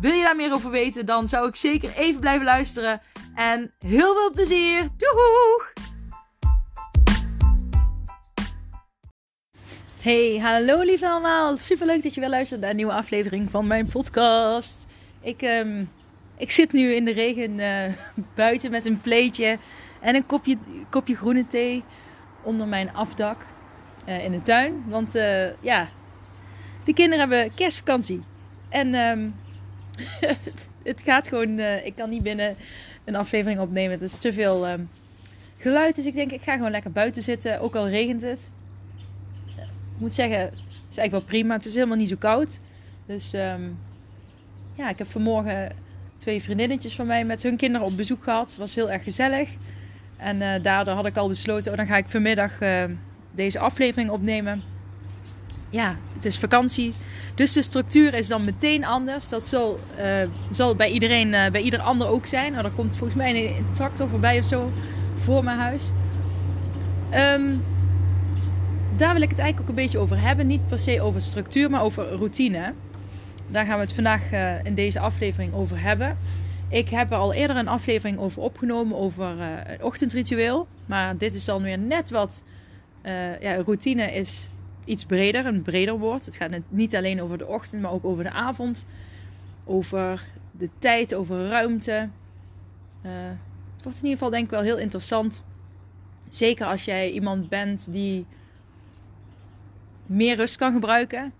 Wil je daar meer over weten, dan zou ik zeker even blijven luisteren. En heel veel plezier! Doeg! Hey, hallo lieve allemaal. Super leuk dat je weer luistert naar een nieuwe aflevering van mijn podcast. Ik, um, ik zit nu in de regen uh, buiten met een pleetje en een kopje, kopje groene thee onder mijn afdak uh, in de tuin. Want uh, ja, de kinderen hebben kerstvakantie. En um, het gaat gewoon, ik kan niet binnen een aflevering opnemen. Het is te veel um, geluid. Dus ik denk, ik ga gewoon lekker buiten zitten. Ook al regent het. Ik moet zeggen, het is eigenlijk wel prima. Het is helemaal niet zo koud. Dus um, ja, ik heb vanmorgen twee vriendinnetjes van mij met hun kinderen op bezoek gehad. Het was heel erg gezellig. En uh, daardoor had ik al besloten, oh, dan ga ik vanmiddag uh, deze aflevering opnemen. Ja, het is vakantie. Dus de structuur is dan meteen anders. Dat zal, uh, zal bij iedereen, bij ieder ander ook zijn. Nou, er komt volgens mij een tractor voorbij of zo voor mijn huis. Um, daar wil ik het eigenlijk ook een beetje over hebben. Niet per se over structuur, maar over routine. Daar gaan we het vandaag uh, in deze aflevering over hebben. Ik heb er al eerder een aflevering over opgenomen over het ochtendritueel. Maar dit is dan weer net wat. Ja, routine is iets breder, een breder woord. Het gaat niet alleen over de ochtend, maar ook over de avond. Over de tijd, over ruimte. het wordt in ieder geval denk ik wel heel interessant. Zeker als jij iemand bent die meer rust kan gebruiken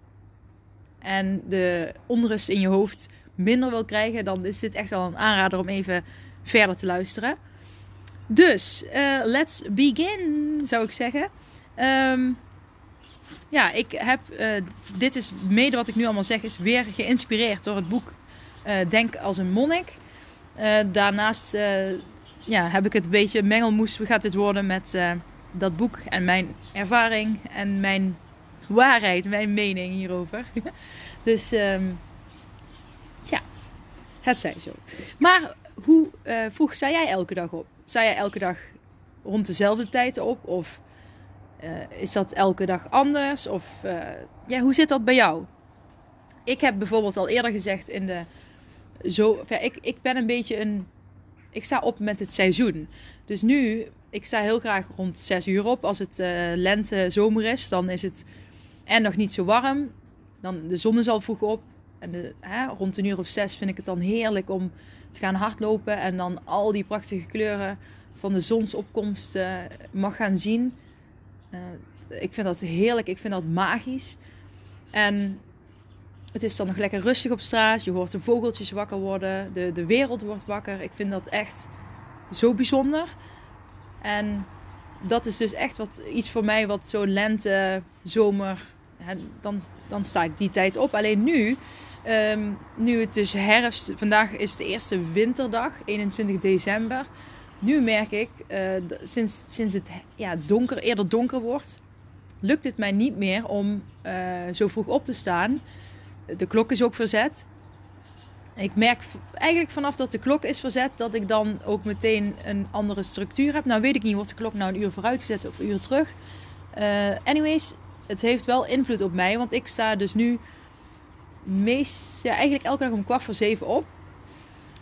en de onrust in je hoofd minder wil krijgen, dan is dit echt wel een aanrader om even verder te luisteren. Dus, uh, let's begin, zou ik zeggen. Um, ja, ik heb, uh, dit is mede wat ik nu allemaal zeg, is weer geïnspireerd door het boek uh, Denk als een monnik. daarnaast ja, heb ik het een beetje mengelmoes gaat dit worden met dat boek en mijn ervaring en mijn waarheid, mijn mening hierover. dus um, ja, het zij zo. Maar hoe vroeg sta jij elke dag op? Sta jij elke dag rond dezelfde tijd op? Of uh, is dat elke dag anders? Of uh, ja, hoe zit dat bij jou? Ik heb bijvoorbeeld al eerder gezegd in de zo, ja, ik, ik ben een beetje een. Ik sta op met het seizoen. Dus nu, ik sta heel graag rond 6 uur op. Als het uh, lente, zomer is, dan is het en nog niet zo warm. Dan de zon is al vroeg op. En de, hè, rond een uur of zes vind ik het dan heerlijk om te gaan hardlopen. En dan al die prachtige kleuren van de zonsopkomst mag gaan zien. Uh, ik vind dat heerlijk. Ik vind dat magisch. En het is dan nog lekker rustig op straat. Je hoort de vogeltjes wakker worden. De, de wereld wordt wakker. Ik vind dat echt zo bijzonder. En dat is dus echt wat, iets voor mij wat zo lente, zomer, hè, dan, dan sta ik die tijd op. Alleen nu, um, nu het is herfst, vandaag is de eerste winterdag, 21 december. Nu merk ik, uh, sinds, sinds het ja, donker, eerder donker wordt, lukt het mij niet meer om uh, zo vroeg op te staan. De klok is ook verzet. Ik merk eigenlijk vanaf dat de klok is verzet dat ik dan ook meteen een andere structuur heb. Nou weet ik niet, wordt de klok nou een uur vooruit gezet of een uur terug. Uh, anyways, het heeft wel invloed op mij, want ik sta dus nu meest, eigenlijk elke dag om kwart voor zeven op.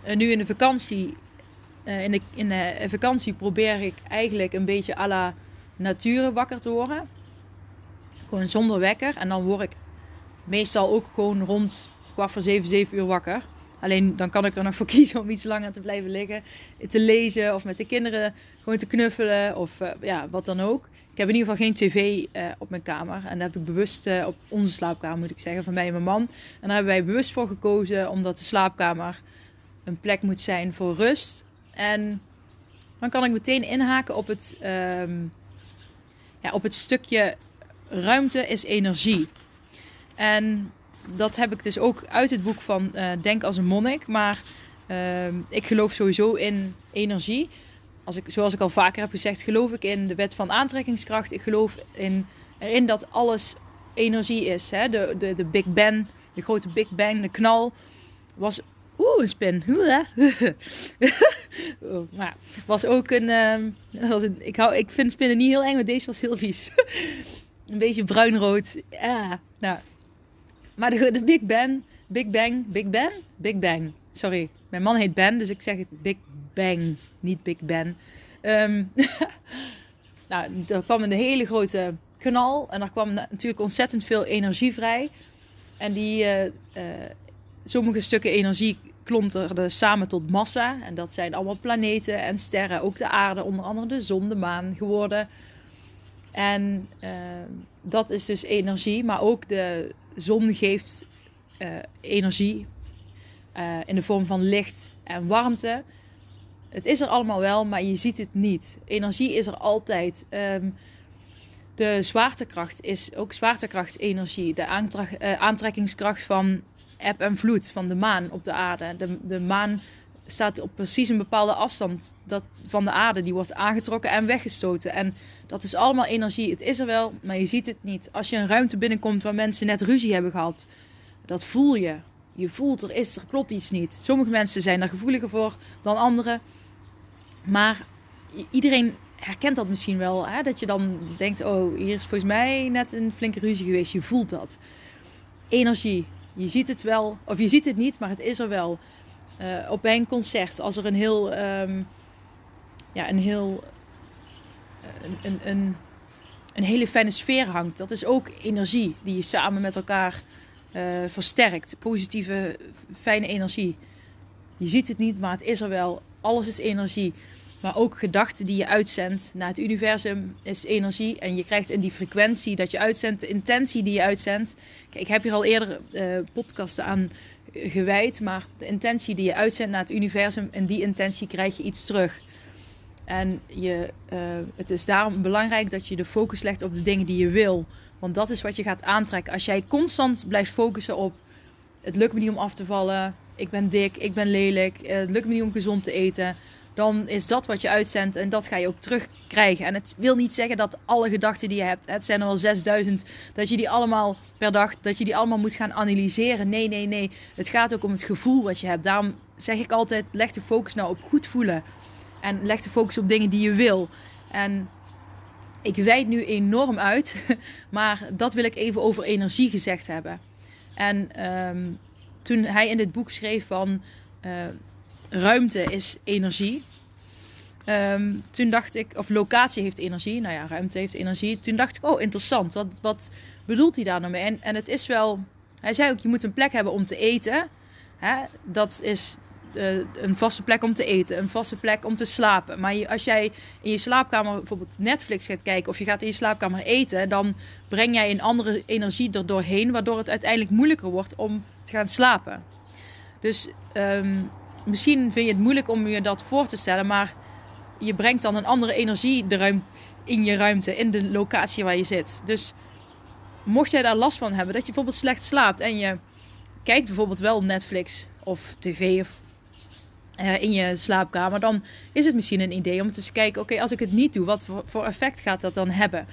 Uh, nu in de vakantie, in, de, in de vakantie probeer ik eigenlijk een beetje à la nature wakker te worden. Gewoon zonder wekker. En dan word ik meestal ook gewoon rond kwart voor zeven, zeven uur wakker. Alleen dan kan ik er nog voor kiezen om iets langer te blijven liggen. Te lezen of met de kinderen gewoon te knuffelen of uh, ja, wat dan ook. Ik heb in ieder geval geen tv uh, op mijn kamer. En daar heb ik bewust op onze slaapkamer, moet ik zeggen, van mij en mijn man. En daar hebben wij bewust voor gekozen, omdat de slaapkamer een plek moet zijn voor rust. En dan kan ik meteen inhaken op het, um, ja, op het stukje ruimte is energie. En dat heb ik dus ook uit het boek van uh, Denk als een monnik. Maar uh, ik geloof sowieso in energie. als ik, zoals ik al vaker heb gezegd, geloof ik in de wet van aantrekkingskracht. Ik geloof in, erin dat alles energie is. Hè? De, de, de Big Bang, de grote Big Bang, de knal, was. Oeh, een spin. Maar was ook een, um, was ik, hou, ik vind spinnen niet heel eng, maar deze was heel vies. een beetje bruinrood. Ja, nou. Maar de, de Big Bang, Big Bang, Big Bang, Big Bang. Sorry, mijn man heet Ben, dus ik zeg het Big Bang, niet Big Ben. Um, nou, er kwam een hele grote knal en er kwam natuurlijk ontzettend veel energie vrij. En die uh, uh, sommige stukken energie klonterden samen tot massa. En dat zijn allemaal planeten en sterren, ook de aarde, onder andere de zon, de maan geworden. En uh, dat is dus energie, maar ook de zon geeft energie in de vorm van licht en warmte. Het is er allemaal wel, maar je ziet het niet. Energie is er altijd. Um, de zwaartekracht is ook zwaartekracht energie. De aantrekkingskracht van eb en vloed van de maan op de aarde. De, de maan staat op precies een bepaalde afstand dat, van de aarde. Die wordt aangetrokken en weggestoten. En dat is allemaal energie. Het is er wel, maar je ziet het niet. Als je een ruimte binnenkomt waar mensen net ruzie hebben gehad, dat voel je. Je voelt er is, er klopt iets niet. Sommige mensen zijn daar gevoeliger voor dan anderen. Maar iedereen herkent dat misschien wel. Hè? Dat je dan denkt, oh, hier is volgens mij net een flinke ruzie geweest. Je voelt dat. Energie. Je ziet het wel, of je ziet het niet, maar het is er wel. Uh, op een concert, als er een heel, um, ja, een heel, een, een, een, een, hele fijne sfeer hangt. Dat is ook energie die je samen met elkaar uh, versterkt. Positieve, fijne energie. Je ziet het niet, maar het is er wel. Alles is energie. Maar ook gedachten die je uitzendt naar het universum is energie. En je krijgt in die frequentie dat je uitzendt, de intentie die je uitzendt. Kijk, ik heb hier al eerder uh, podcasten aan gewijd. Maar de intentie die je uitzendt naar het universum, in die intentie krijg je iets terug. En je, uh, het is daarom belangrijk dat je de focus legt op de dingen die je wil. Want dat is wat je gaat aantrekken. Als jij constant blijft focussen op het lukt me niet om af te vallen, ik ben dik, ik ben lelijk, eh, het lukt me niet om gezond te eten dan is dat wat je uitzendt en dat ga je ook terugkrijgen. En het wil niet zeggen dat alle gedachten die je hebt, het zijn er wel 6000, dat je die allemaal per dag, dat je die allemaal moet gaan analyseren. Nee, nee, nee. Het gaat ook om het gevoel wat je hebt. Daarom zeg ik altijd, leg de focus nou op goed voelen. En leg de focus op dingen die je wil. En ik wijd nu enorm uit, maar dat wil ik even over energie gezegd hebben. En um, toen hij in dit boek schreef van... Uh, ruimte is energie. Um, toen dacht ik, of locatie heeft energie. Nou ja, ruimte heeft energie. Toen dacht ik, oh interessant. Wat, wat bedoelt hij daar nou mee? En, en het is wel, hij zei ook, je moet een plek hebben om te eten. Hè? Dat is uh, een vaste plek om te eten, een vaste plek om te slapen. Maar als jij in je slaapkamer bijvoorbeeld Netflix gaat kijken of je gaat in je slaapkamer eten, dan breng jij een andere energie er doorheen, waardoor het uiteindelijk moeilijker wordt om te gaan slapen. Dus um, misschien vind je het moeilijk om je dat voor te stellen, maar je brengt dan een andere energie in je ruimte, in de locatie waar je zit. Dus mocht jij daar last van hebben, dat je bijvoorbeeld slecht slaapt en je kijkt bijvoorbeeld wel Netflix of tv of, uh, in je slaapkamer, dan is het misschien een idee om te kijken: oké, als ik het niet doe, wat voor effect gaat dat dan hebben?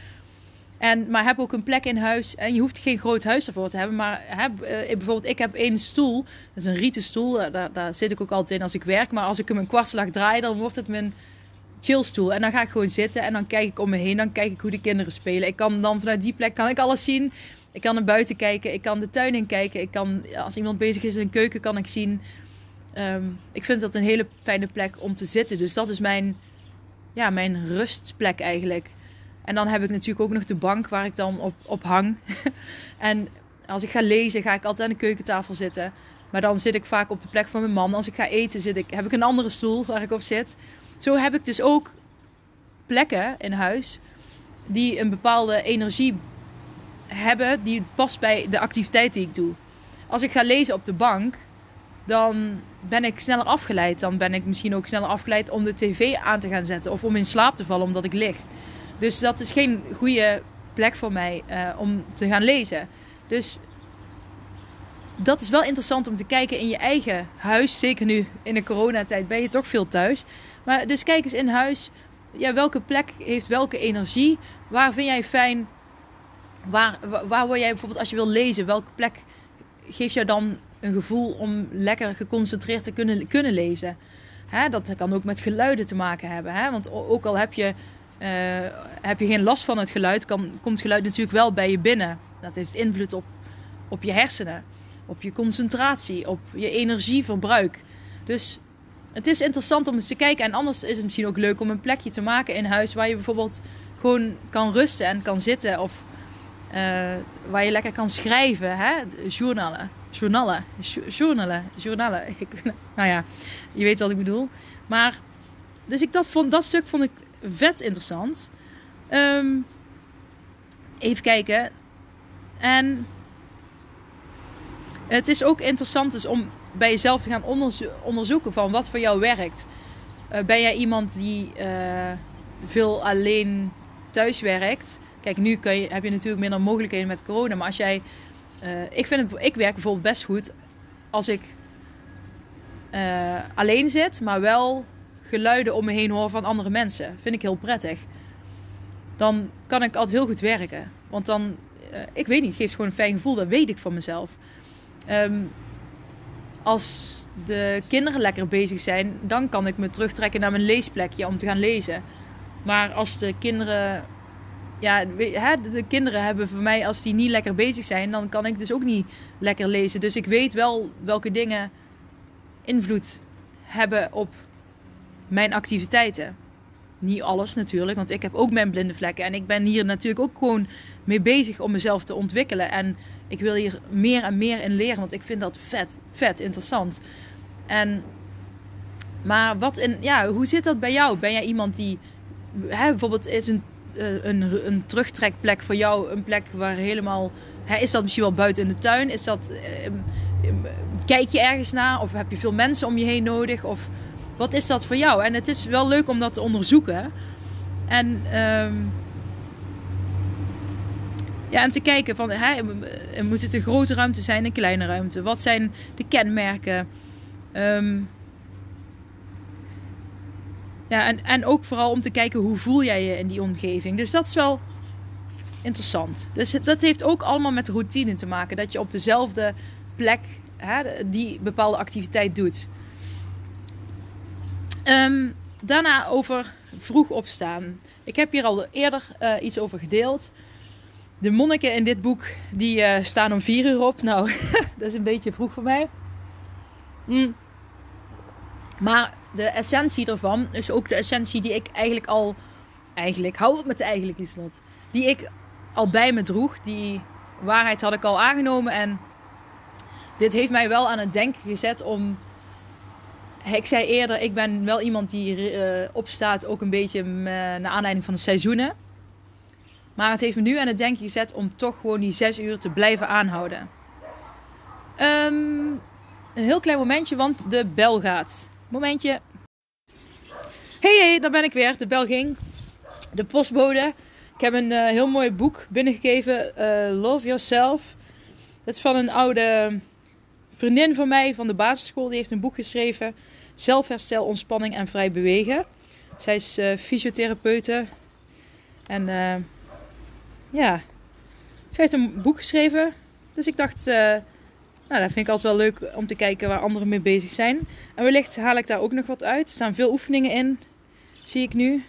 En, maar heb ook een plek in huis. En je hoeft geen groot huis ervoor te hebben. Maar heb, uh, bijvoorbeeld, ik heb één stoel. Dat is een rieten stoel. Daar, daar, zit ik ook altijd in als ik werk. Maar als ik hem een kwartslag draai, dan wordt het mijn chillstoel. En dan ga ik gewoon zitten en dan kijk ik om me heen. Dan kijk ik hoe de kinderen spelen. Ik kan dan vanuit die plek kan ik alles zien. Ik kan naar buiten kijken. Ik kan de tuin in kijken. Ik kan, als iemand bezig is in een keuken, kan ik zien. Um, ik vind dat een hele fijne plek om te zitten. Dus dat is mijn, ja, mijn rustplek eigenlijk. En dan heb ik natuurlijk ook nog de bank waar ik dan op, hang. en als ik ga lezen, ga ik altijd aan de keukentafel zitten. Maar dan zit ik vaak op de plek van mijn man. Als ik ga eten, zit ik, heb ik een andere stoel waar ik op zit. Zo heb ik dus ook plekken in huis die een bepaalde energie hebben, die past bij de activiteit die ik doe. Als ik ga lezen op de bank, dan ben ik sneller afgeleid. Dan ben ik misschien ook sneller afgeleid om de tv aan te gaan zetten of om in slaap te vallen omdat ik lig. Dus dat is geen goede plek voor mij uh, om te gaan lezen. Dus dat is wel interessant om te kijken in je eigen huis. Zeker nu in de coronatijd ben je toch veel thuis. Maar dus kijk eens in huis. Ja, welke plek heeft welke energie? Waar vind jij fijn? Waar, waar, wil jij bijvoorbeeld als je wil lezen? Welke plek geeft jou dan een gevoel om lekker geconcentreerd te kunnen, kunnen lezen? Hè, dat kan ook met geluiden te maken hebben. Hè? Want ook al heb je, eh, heb je geen last van het geluid, kan, komt geluid natuurlijk wel bij je binnen. Dat heeft invloed op, op je hersenen, op je concentratie, op je energieverbruik. Dus het is interessant om eens te kijken. En anders is het misschien ook leuk om een plekje te maken in huis waar je bijvoorbeeld gewoon kan rusten en kan zitten. Of uh, waar je lekker kan schrijven. Hè? Journalen. Journalen. Journalen. Journalen. nou ja, je weet wat ik bedoel. Maar, dus ik dat, vond, dat stuk vond ik vet interessant. Um, even kijken. En het is ook interessant dus om bij jezelf te gaan onderzo onderzoeken van wat voor jou werkt. Uh, ben jij iemand die uh, veel alleen thuis werkt? Kijk, nu je, heb je natuurlijk minder mogelijkheden met corona. Maar als jij. Uh, ik, vind het, ik werk bijvoorbeeld best goed als ik alleen zit, maar wel geluiden om me heen hoor van andere mensen. Vind ik heel prettig. Dan kan ik altijd heel goed werken. Want dan, ik weet niet, het geeft gewoon een fijn gevoel. Dat weet ik van mezelf. Um, als de kinderen lekker bezig zijn, dan kan ik me terugtrekken naar mijn leesplekje om te gaan lezen. Maar als de kinderen. Ja, de kinderen hebben voor mij, als die niet lekker bezig zijn, dan kan ik dus ook niet lekker lezen. Dus ik weet wel welke dingen invloed hebben op mijn activiteiten. Niet alles natuurlijk, want ik heb ook mijn blinde vlekken. En ik ben hier natuurlijk ook gewoon mee bezig om mezelf te ontwikkelen. En ik wil hier meer en meer in leren, want ik vind dat vet, vet interessant. En, maar wat in, ja, hoe zit dat bij jou? Ben jij iemand die, hè, bijvoorbeeld, is een, eh, een, een terugtrekplek voor jou een plek waar helemaal, hè, is dat misschien wel buiten in de tuin? Is dat, eh, kijk je ergens naar? Of heb je veel mensen om je heen nodig? Of wat is dat voor jou? En het is wel leuk om dat te onderzoeken. En um, ja, en te kijken van, hè, moet het een grote ruimte zijn, een kleine ruimte? Wat zijn de kenmerken? Um, ja, en, en ook vooral om te kijken hoe voel jij je in die omgeving. Dus dat is wel interessant. Dus dat heeft ook allemaal met routine te maken. Dat je op dezelfde plek hè, die bepaalde activiteit doet. Um, daarna over vroeg opstaan. Ik heb hier al eerder uh, iets over gedeeld. De monniken in dit boek die uh, staan om vier uur op. Nou, dat is een beetje vroeg voor mij. Mm. Maar de essentie ervan is ook de essentie die ik eigenlijk al... Eigenlijk, hou op met eigenlijk is dat. Die ik al bij me droeg. Die waarheid had ik al aangenomen. En dit heeft mij wel aan het denken gezet om... Ik zei eerder, ik ben wel iemand die uh, opstaat ook een beetje naar aanleiding van de seizoenen. Maar het heeft me nu aan het denken gezet om toch gewoon die zes uur te blijven aanhouden. Um, een heel klein momentje, want de bel gaat. Momentje. Hey, hey, daar ben ik weer. De bel ging. De postbode. Ik heb een uh, heel mooi boek binnengegeven. Love Yourself. Dat is van een oude vriendin van mij van de basisschool. Die heeft een boek geschreven. Zelfherstel, ontspanning en vrij bewegen. Zij is uh, fysiotherapeute. En ja, ze heeft een boek geschreven. Dus ik dacht, uh, nou, dat vind ik altijd wel leuk om te kijken waar anderen mee bezig zijn. En wellicht haal ik daar ook nog wat uit. Er staan veel oefeningen in, zie ik nu.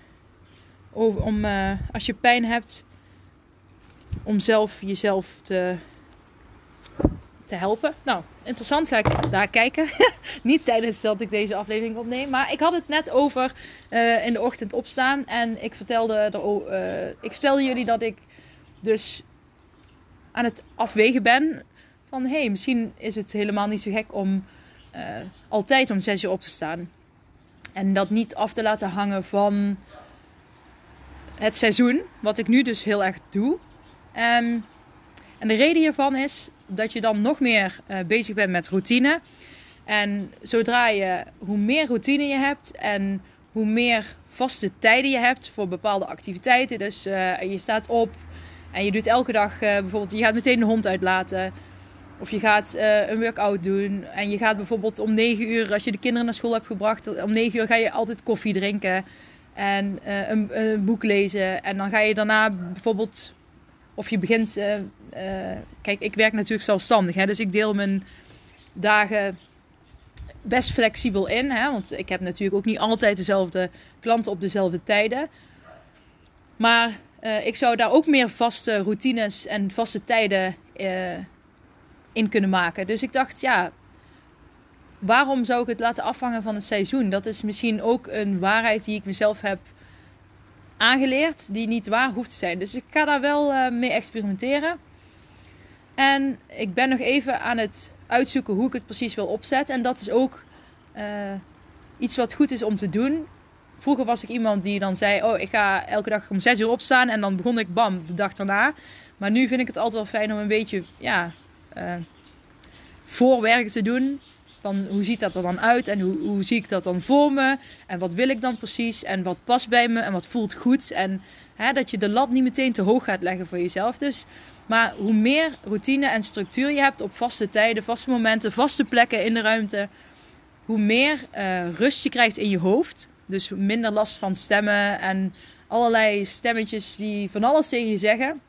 Om, uh, als je pijn hebt, om zelf jezelf te, te helpen. Nou, interessant. Ga ik daar kijken. Niet tijdens dat ik deze aflevering opneem. Maar ik had het net over uh, in de ochtend opstaan. En ik vertelde, er, uh, ik vertelde jullie dat ik dus aan het afwegen ben van hé, hey, misschien is het helemaal niet zo gek om uh, altijd om zes uur op te staan. En dat niet af te laten hangen van het seizoen, wat ik nu dus heel erg doe. Um, en de reden hiervan is dat je dan nog meer uh, bezig bent met routine. En zodra je, hoe meer routine je hebt en hoe meer vaste tijden je hebt voor bepaalde activiteiten. Dus uh, je staat op, en je doet elke dag uh, bijvoorbeeld, je gaat meteen de hond uitlaten. Of je gaat een workout doen en je gaat bijvoorbeeld om 9 uur, als je de kinderen naar school hebt gebracht, om 9 uur ga je altijd koffie drinken en een, een, boek lezen. En dan ga je daarna bijvoorbeeld, of je begint, kijk, ik werk natuurlijk zelfstandig, hè, dus ik deel mijn dagen best flexibel in. Hè, want ik heb natuurlijk ook niet altijd dezelfde klanten op dezelfde tijden. Maar ik zou daar ook meer vaste routines en vaste tijden in kunnen maken. Dus ik dacht, ja, waarom zou ik het laten afhangen van het seizoen? Dat is misschien ook een waarheid die ik mezelf heb aangeleerd, die niet waar hoeft te zijn. Dus ik ga daar wel mee experimenteren. En ik ben nog even aan het uitzoeken hoe ik het precies wil opzetten. En dat is ook uh, iets wat goed is om te doen. Vroeger was ik iemand die dan zei: Oh, ik ga elke dag om 6 uur opstaan. En dan begon ik bam de dag daarna. Maar nu vind ik het altijd wel fijn om een beetje ja, uh, voorwerk te doen. Van hoe ziet dat er dan uit en hoe, hoe zie ik dat dan voor me? En wat wil ik dan precies? En wat past bij me en wat voelt goed? En hè, dat je de lat niet meteen te hoog gaat leggen voor jezelf. Dus, maar hoe meer routine en structuur je hebt op vaste tijden, vaste momenten, vaste plekken in de ruimte, hoe meer uh, rust je krijgt in je hoofd. Dus minder last van stemmen en allerlei stemmetjes die van alles tegen je zeggen.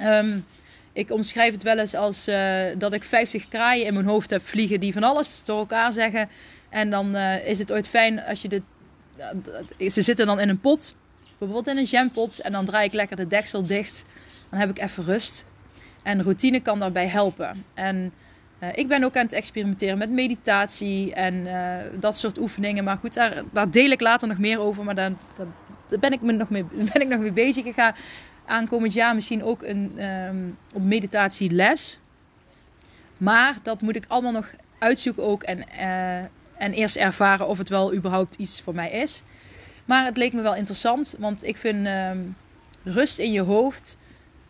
Um, ik omschrijf het wel eens als uh, dat ik 50 kraaien in mijn hoofd heb vliegen die van alles door elkaar zeggen. En dan uh, is het ooit fijn als je. Uh, ze zitten dan in een pot, bijvoorbeeld in een jampot, en dan draai ik lekker de deksel dicht. Dan heb ik even rust. En routine kan daarbij helpen. En ik ben ook aan het experimenteren met meditatie en dat soort oefeningen. Maar goed, daar, daar, deel ik later nog meer over. Maar daar, ben, ik me nog mee, ben ik nog mee bezig. Ik ga aankomend jaar misschien ook een um, op meditatie Maar dat moet ik allemaal nog uitzoeken ook en, uh, en eerst ervaren of het wel überhaupt iets voor mij is. Maar het leek me wel interessant, want ik vind um, rust in je hoofd,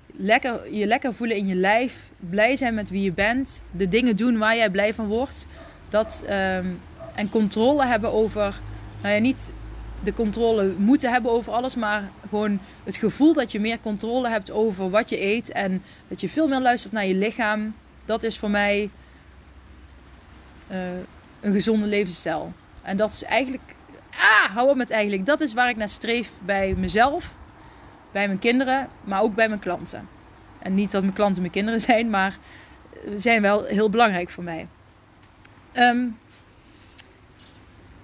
lekker, je lekker voelen in je lijf, blij zijn met wie je bent, de dingen doen waar jij blij van wordt. Dat, um, en controle hebben over, nou ja, niet de controle moeten hebben over alles, maar gewoon het gevoel dat je meer controle hebt over wat je eet en dat je veel meer luistert naar je lichaam. Dat is voor mij uh, een gezonde levensstijl. En dat is eigenlijk, ah, hou op met eigenlijk. Dat is waar ik naar streef bij mezelf, bij mijn kinderen, maar ook bij mijn klanten. En niet dat mijn klanten mijn kinderen zijn, maar zijn wel heel belangrijk voor mij. Um,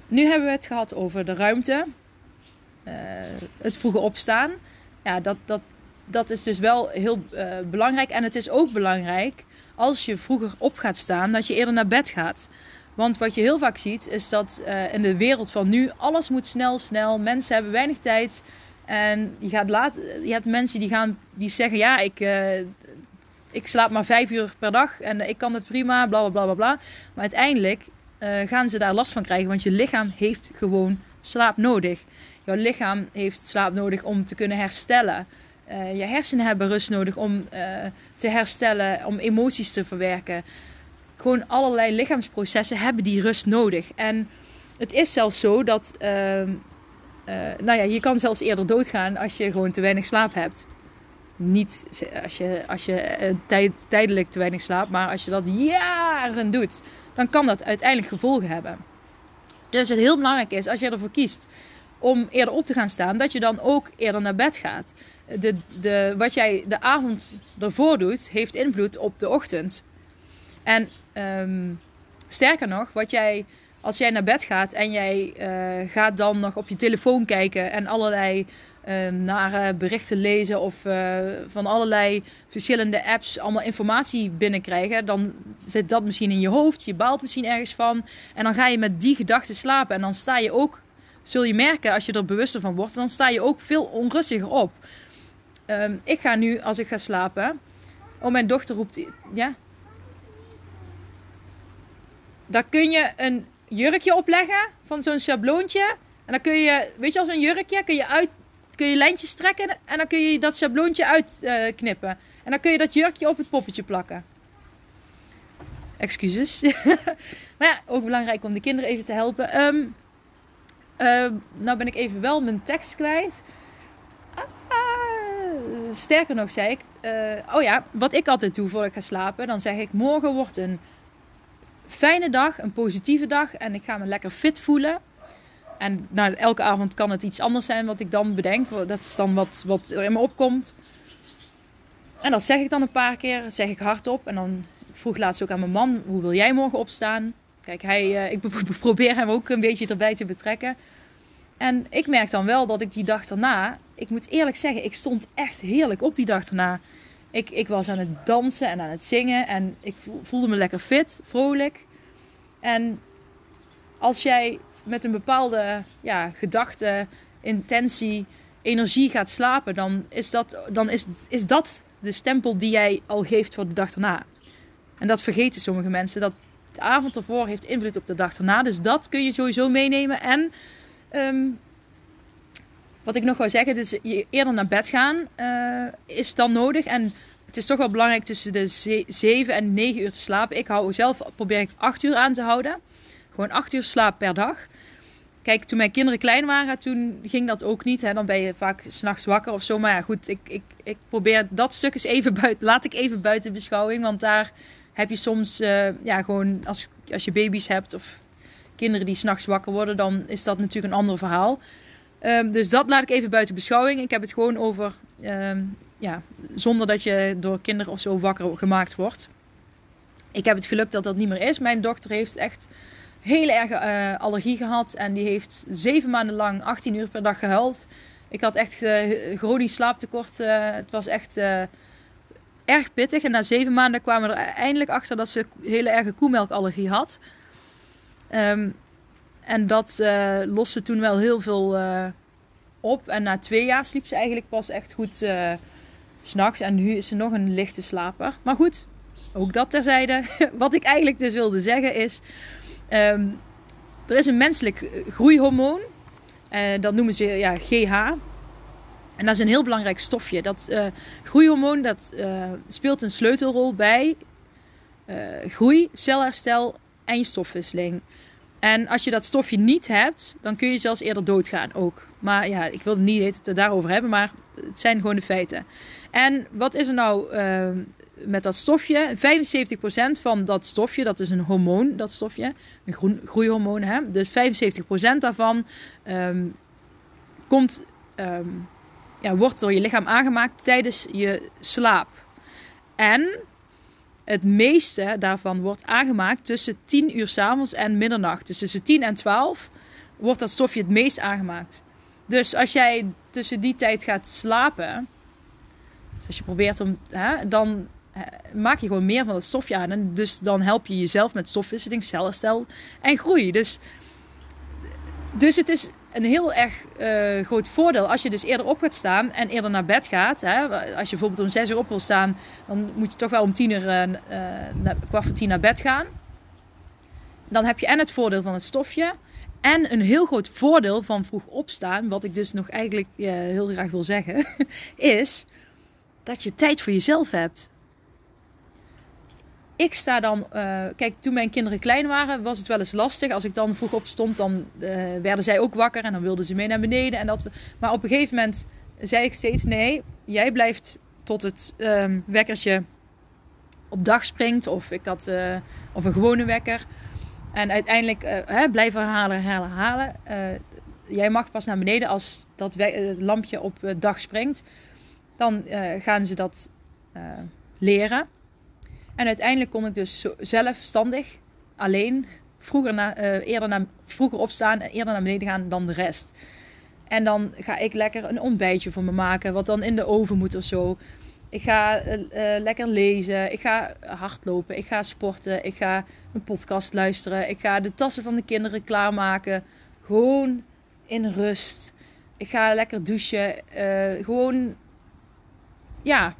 nu hebben we het gehad over de ruimte. Uh, het vroege opstaan. Ja, dat, dat, dat is dus wel heel uh, belangrijk. En het is ook belangrijk als je vroeger op gaat staan, dat je eerder naar bed gaat. Want wat je heel vaak ziet, is dat uh, in de wereld van nu alles moet snel, snel. Mensen hebben weinig tijd. En je, gaat laat, je hebt mensen die, gaan, die zeggen: Ja, ik, ik slaap maar vijf uur per dag en ik kan het prima, bla bla bla bla. Maar uiteindelijk uh, gaan ze daar last van krijgen. Want je lichaam heeft gewoon slaap nodig. Jouw lichaam heeft slaap nodig om te kunnen herstellen. Je hersenen hebben rust nodig om te herstellen, om emoties te verwerken. Gewoon allerlei lichaamsprocessen hebben die rust nodig. En het is zelfs zo dat, ehm, nou ja, je kan zelfs eerder doodgaan als je gewoon te weinig slaap hebt. Niet als je, als je tijd, tijdelijk te weinig slaapt, maar als je dat jaren doet dan kan dat uiteindelijk gevolgen hebben. Dus het heel belangrijk is, als je ervoor kiest om eerder op te gaan staan, dat je dan ook eerder naar bed gaat. De, de, wat jij de avond ervoor doet, heeft invloed op de ochtend. En um, sterker nog, wat jij, als jij naar bed gaat en jij uh, gaat dan nog op je telefoon kijken en allerlei uh, berichten lezen of uh, van allerlei verschillende apps allemaal informatie binnenkrijgen, dan zit dat misschien in je hoofd. Je baalt misschien ergens van. En dan ga je met die gedachten slapen. En dan sta je ook, zul je merken als je er bewuster van wordt, dan sta je ook veel onrustiger op. Um, ik ga nu, als ik ga slapen. Oh, mijn dochter roept. Ja. Daar kun je een jurkje opleggen van zo'n schabloontje. En dan kun je, weet je, als een jurkje kun je uit kun je lijntjes trekken en dan kun je dat schabloontje uitknippen. Uh, en dan kun je dat jurkje op het poppetje plakken. Excuses. maar ja, ook belangrijk om de kinderen even te helpen. Um, uh, nou ben ik even wel mijn tekst kwijt. Ah, sterker nog, zei ik. eh, oh ja, wat ik altijd doe voor ik ga slapen, dan zeg ik: morgen wordt een fijne dag, een positieve dag en ik ga me lekker fit voelen. En nou, elke avond kan het iets anders zijn wat ik dan bedenk. Dat is dan wat, wat er in me opkomt. En dat zeg ik dan een paar keer, zeg ik hardop. En dan vroeg laatst ook aan mijn man: hoe wil jij morgen opstaan? Kijk, hij, uh, ik probeer hem ook een beetje erbij te betrekken. En ik merk dan wel dat ik die dag daarna, ik moet eerlijk zeggen, ik stond echt heerlijk op die dag daarna. Ik, ik was aan het dansen en aan het zingen en ik voelde me lekker fit, vrolijk. En als jij met een bepaalde ja, gedachte, intentie, energie gaat slapen, dan is dat, dan is, is dat de stempel die jij al geeft voor de dag daarna. En dat vergeten sommige mensen. Dat de avond ervoor heeft invloed op de dag daarna. Dus dat kun je sowieso meenemen. En ehm, wat ik nog wou zeggen, dus je eerder naar bed gaan uh, is dan nodig. En het is toch wel belangrijk tussen de 7 en 9 uur te slapen. Ik hou zelf, probeer ik 8 uur aan te houden. Gewoon 8 uur slaap per dag. Kijk, toen mijn kinderen klein waren, toen ging dat ook niet. Hè? Dan ben je vaak s'nachts wakker of zo. Maar ja, goed, ik, ik, ik probeer dat stuk eens even buiten, laat ik even buiten beschouwing. Want daar heb je soms, uh, ja, gewoon als, als je baby's hebt of kinderen die s'nachts wakker worden, dan is dat natuurlijk een ander verhaal. Um, dus dat laat ik even buiten beschouwing. Ik heb het gewoon over, um, ja, zonder dat je door kinderen of zo wakker gemaakt wordt. Ik heb het geluk dat dat niet meer is. Mijn dochter heeft echt hele erge uh, allergie gehad. En die heeft zeven maanden lang 18 uur per dag gehuild. Ik had echt uh, chronisch slaaptekort. Uh, het was echt erg pittig. En na zeven maanden kwamen we er eindelijk achter dat ze hele erge koemelkallergie had. Um, en dat loste toen wel heel veel op. En na twee jaar sliep ze eigenlijk pas echt goed s s'nachts. En nu is ze nog een lichte slaper. Maar goed, ook dat terzijde. Wat ik eigenlijk dus wilde zeggen is Um, er is een menselijk groeihormoon. Uh, dat noemen ze ja, GH. En dat is een heel belangrijk stofje. Dat uh, groeihormoon dat, uh, speelt een sleutelrol bij groei, celherstel en je stofwisseling. En als je dat stofje niet hebt, dan kun je zelfs eerder doodgaan ook. Maar ja, ik wil het niet het daarover hebben, maar het zijn gewoon de feiten. En wat is er nou ehm, met dat stofje. 75% van dat stofje, dat is een hormoon, dat stofje, een groeihormoon. Hè? Dus 75% daarvan um, komt, um, ja, wordt door je lichaam aangemaakt tijdens je slaap. En het meeste daarvan wordt aangemaakt tussen 10 uur s avonds en middernacht. Dus tussen 10 en 12 wordt dat stofje het meest aangemaakt. Dus als jij tussen die tijd gaat slapen, dus als je probeert om, hè, dan maak je gewoon meer van het stofje aan. En dus dan help je jezelf met stofwisseling, celherstel en groei. Dus, dus het is een heel erg uh, groot voordeel als je dus eerder op gaat staan en eerder naar bed gaat. Hè? Als je bijvoorbeeld om 6 uur op wil staan, dan moet je toch wel om 10 uur, uh, uh, kwart voor tien naar bed gaan. Dan heb je en het voordeel van het stofje. En een heel groot voordeel van vroeg opstaan, wat ik dus nog eigenlijk heel graag wil zeggen, is dat je tijd voor jezelf hebt ik sta dan, uh, kijk, toen mijn kinderen klein waren, was het wel eens lastig. Als ik dan vroeg opstond, dan uh, werden zij ook wakker en dan wilden ze mee naar beneden. En dat, maar op een gegeven moment zei ik steeds: nee, jij blijft tot het um, wekkertje op dag springt. Of, ik had, uh, of een gewone wekker. En uiteindelijk hè, blijven herhalen, herhalen, herhalen. jij mag pas naar beneden als dat lampje op dag springt. Dan gaan ze dat leren. En uiteindelijk kon ik dus zelfstandig, alleen, vroeger, uh, eerder, naar, vroeger opstaan en eerder naar beneden gaan dan de rest. En dan ga ik lekker een ontbijtje voor me maken, wat dan in de oven moet of zo. Ik ga uh, lekker lezen, ik ga hardlopen, ik ga sporten, ik ga een podcast luisteren, ik ga de tassen van de kinderen klaarmaken. Gewoon in rust. Ik ga lekker douchen. Gewoon, ja,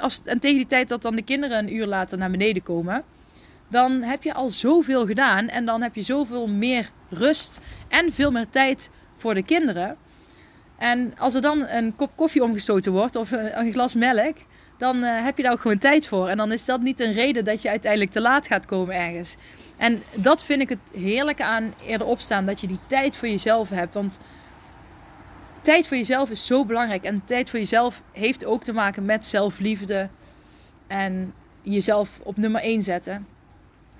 als, en tegen die tijd dat dan de kinderen een uur later naar beneden komen, dan heb je al zoveel gedaan. En dan heb je zoveel meer rust en veel meer tijd voor de kinderen. En als er dan een kop koffie omgestoten wordt of een, glas melk, dan uh, heb je daar ook gewoon tijd voor. En dan is dat niet een reden dat je uiteindelijk te laat gaat komen ergens. En dat vind ik het heerlijke aan eerder opstaan, dat je die tijd voor jezelf hebt. Want tijd voor jezelf is zo belangrijk. En tijd voor jezelf heeft ook te maken met zelfliefde. En jezelf op nummer 1 zetten.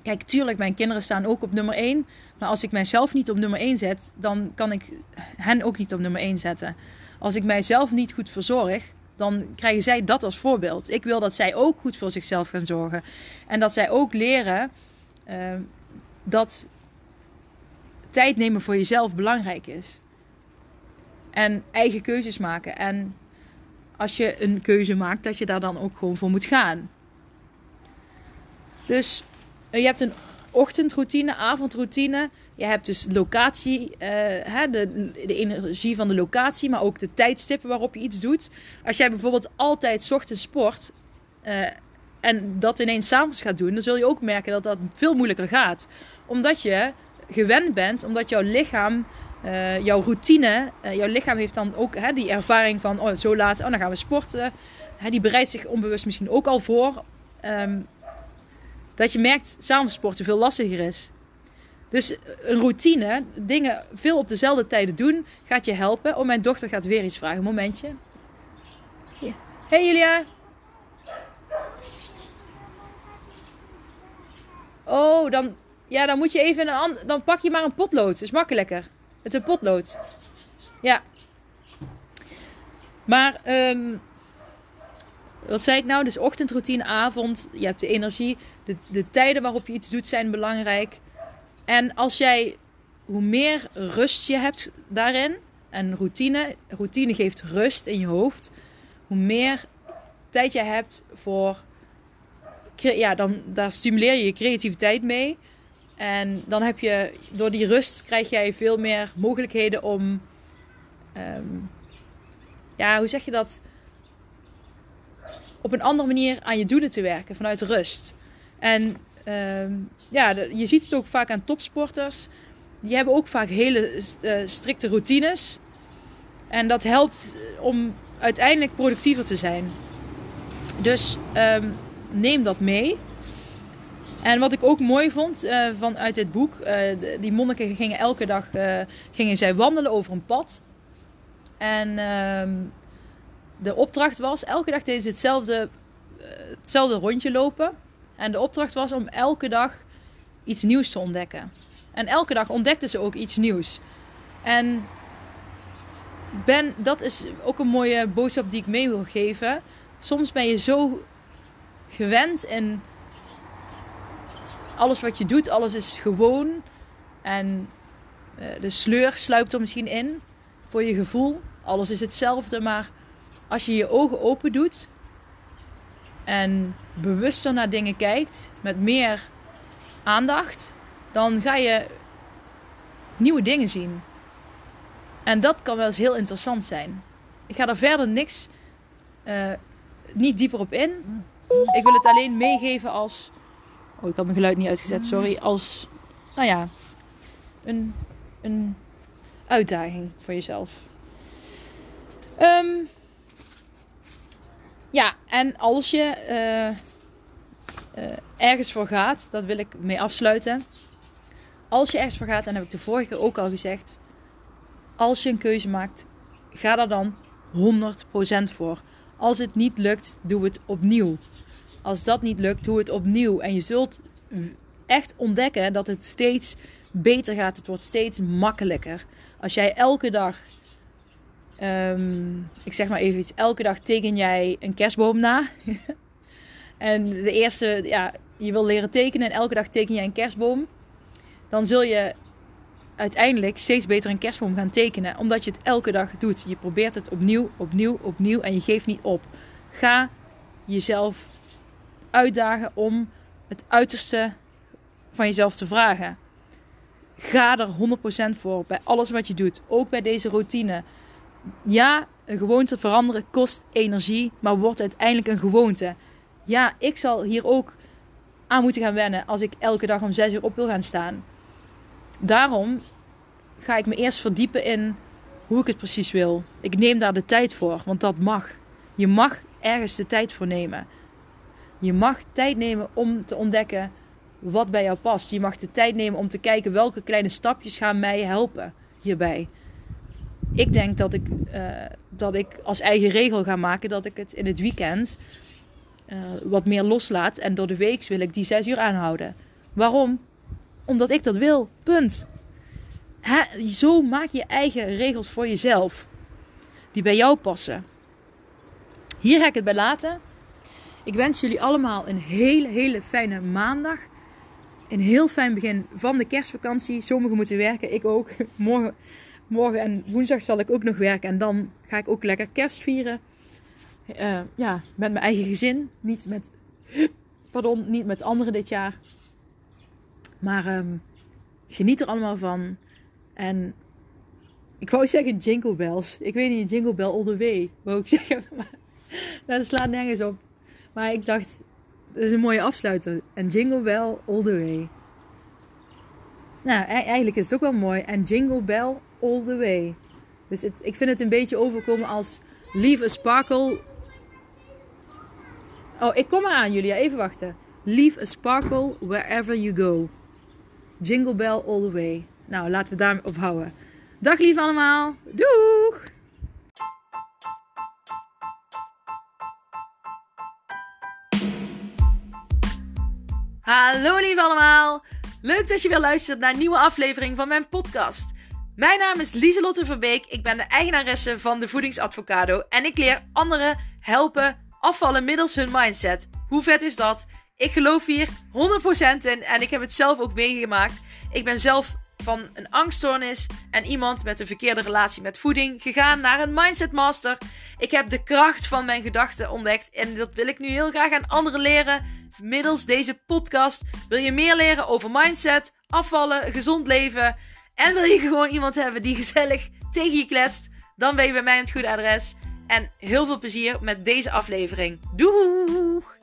Kijk, tuurlijk, mijn kinderen staan ook op nummer 1. Maar als ik mijzelf niet op nummer 1 zet, dan kan ik hen ook niet op nummer 1 zetten. Als ik mijzelf niet goed verzorg, dan krijgen zij dat als voorbeeld. Ik wil dat zij ook goed voor zichzelf gaan zorgen. En dat zij ook leren uh, dat tijd nemen voor jezelf belangrijk is. En eigen keuzes maken. En als je een keuze maakt, dat je daar dan ook gewoon voor moet gaan. Dus je hebt een ochtendroutine, avondroutine. Je hebt dus locatie, uh, hè, de, de energie van de locatie, maar ook de tijdstippen waarop je iets doet. Als jij bijvoorbeeld altijd ochtends sport uh, en dat ineens s'avonds gaat doen, dan zul je ook merken dat dat veel moeilijker gaat. Omdat je gewend bent, omdat jouw lichaam, uh, jouw routine, jouw lichaam heeft dan ook hè, die ervaring van oh, zo laat, oh, dan gaan we sporten. Hè, die bereidt zich onbewust misschien ook al voor. Um, dat je merkt s'avonds sporten veel lastiger is. Dus een routine, dingen veel op dezelfde tijden doen, gaat je helpen. Oh, mijn dochter gaat weer iets vragen. Momentje. Hey Julia. Oh, dan, ja, dan moet je even een dan pak je maar een potlood. Dat is makkelijker. Het is een potlood. Ja. Maar, um, wat zei ik nou? Dus ochtendroutine, avond. Je hebt de energie. De, de tijden waarop je iets doet zijn belangrijk. En als jij, hoe meer rust je hebt daarin, en routine, routine geeft rust in je hoofd, hoe meer tijd je hebt voor, ja, dan daar stimuleer je je creativiteit mee. En dan heb je, door die rust krijg jij veel meer mogelijkheden om, um, ja, hoe zeg je dat? Op een andere manier aan je doelen te werken vanuit rust. En uh, ja, je ziet het ook vaak aan topsporters. Die hebben ook vaak hele uh, strikte routines. En dat helpt om uiteindelijk productiever te zijn. Dus um, neem dat mee. En wat ik ook mooi vond uh, vanuit dit boek, uh, die monniken gingen elke dag gingen zij wandelen over een pad. En ehm, de opdracht was, elke dag deden ze hetzelfde, hetzelfde rondje lopen. En de opdracht was om elke dag iets nieuws te ontdekken. En elke dag ontdekten ze ook iets nieuws. En ben, dat is ook een mooie boodschap die ik mee wil geven. Soms ben je zo gewend en alles wat je doet, alles is gewoon. En eh, de sleur sluipt er misschien in voor je gevoel. Alles is hetzelfde, maar als je je ogen open doet en bewuster naar dingen kijkt, met meer aandacht, dan ga je nieuwe dingen zien. En dat kan wel eens heel interessant zijn. Ik ga er verder niks, uh, niet dieper op in. Ik wil het alleen meegeven als. Oh, ik had mijn geluid niet uitgezet, sorry. Als, nou ja, een, een uitdaging voor jezelf. Um, ja, en als je uh, uh, ergens voor gaat, dat wil ik mee afsluiten. Als je ergens voor gaat, en heb ik de vorige keer ook al gezegd. Als je een keuze maakt, ga daar dan 100% voor. Als het niet lukt, doe het opnieuw. Als dat niet lukt, doe het opnieuw. En je zult echt ontdekken dat het steeds beter gaat. Het wordt steeds makkelijker. Als jij elke dag Um, ik zeg maar even iets. Elke dag teken jij een kerstboom na. en de eerste, ja, je wil leren tekenen en elke dag teken jij een kerstboom. Dan zul je uiteindelijk steeds beter een kerstboom gaan tekenen. Omdat je het elke dag doet. Je probeert het opnieuw, opnieuw, opnieuw en je geeft niet op. Ga jezelf uitdagen om het uiterste van jezelf te vragen. Ga er 100% voor bij alles wat je doet. Ook bij deze routine ja, een gewoonte veranderen kost energie, maar wordt uiteindelijk een gewoonte. Ja, ik zal hier ook aan moeten gaan wennen als ik elke dag om 6 uur op wil gaan staan. Daarom ga ik me eerst verdiepen in hoe ik het precies wil. Ik neem daar de tijd voor, want dat mag. Je mag ergens de tijd voor nemen. Je mag tijd nemen om te ontdekken wat bij jou past. Je mag de tijd nemen om te kijken welke kleine stapjes gaan mij helpen hierbij. ik denk dat ik, uh, dat ik als eigen regel ga maken dat ik het in het weekend uh, wat meer loslaat. En door de week wil ik die zes uur aanhouden. Waarom? Omdat ik dat wil. Punt. Zo maak je eigen regels voor jezelf. Die bij jou passen. Hier ga ik het bij laten. Ik wens jullie allemaal een hele, hele fijne maandag. Een heel fijn begin van de kerstvakantie. Sommigen moeten werken, ik ook. Morgen, morgen en woensdag zal ik ook nog werken. En dan ga ik ook lekker kerst vieren. Uh, ja, met mijn eigen gezin. Niet met, pardon, niet met anderen dit jaar. Maar um, geniet er allemaal van. En ik wou zeggen jingle bells. Ik weet niet, jingle bell all the way. Wou ik zeggen. Maar dat slaat nergens op. Maar ik dacht, dat is een mooie afsluiter. En jingle bell all the way. Nou, e- eigenlijk is het ook wel mooi. En jingle bell all the way. Dus ik vind het een beetje overkomen als leave a sparkle. Oh, ik kom eraan, Julia. Even wachten. Leave a sparkle wherever you go. Jingle bell all the way. Nou, laten we daarmee ophouden. Dag lief allemaal. Doeg! Hallo lief allemaal. Leuk dat je weer luistert naar een nieuwe aflevering van mijn podcast. Mijn naam is Lieselotte Verbeek. Ik ben de eigenaresse van de Voedingsadvocado. En ik leer anderen helpen afvallen middels hun mindset. Hoe vet is dat? Ik geloof hier 100% in en ik heb het zelf ook meegemaakt. Ik ben zelf van een angststoornis en iemand met een verkeerde relatie met voeding gegaan naar een mindset master. Ik heb de kracht van mijn gedachten ontdekt en dat wil ik nu heel graag aan anderen leren middels deze podcast. Wil je meer leren over mindset, afvallen, gezond leven en wil je gewoon iemand hebben die gezellig tegen je kletst, dan ben je bij mij het goede adres. En heel veel plezier met deze aflevering. Doei!